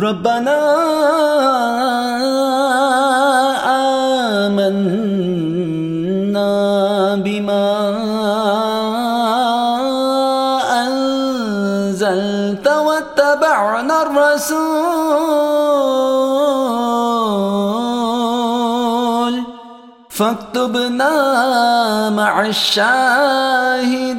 ربنا آمنا بما أنزلت واتبعنا الرسول. فاكتبنا مع الشاهدين.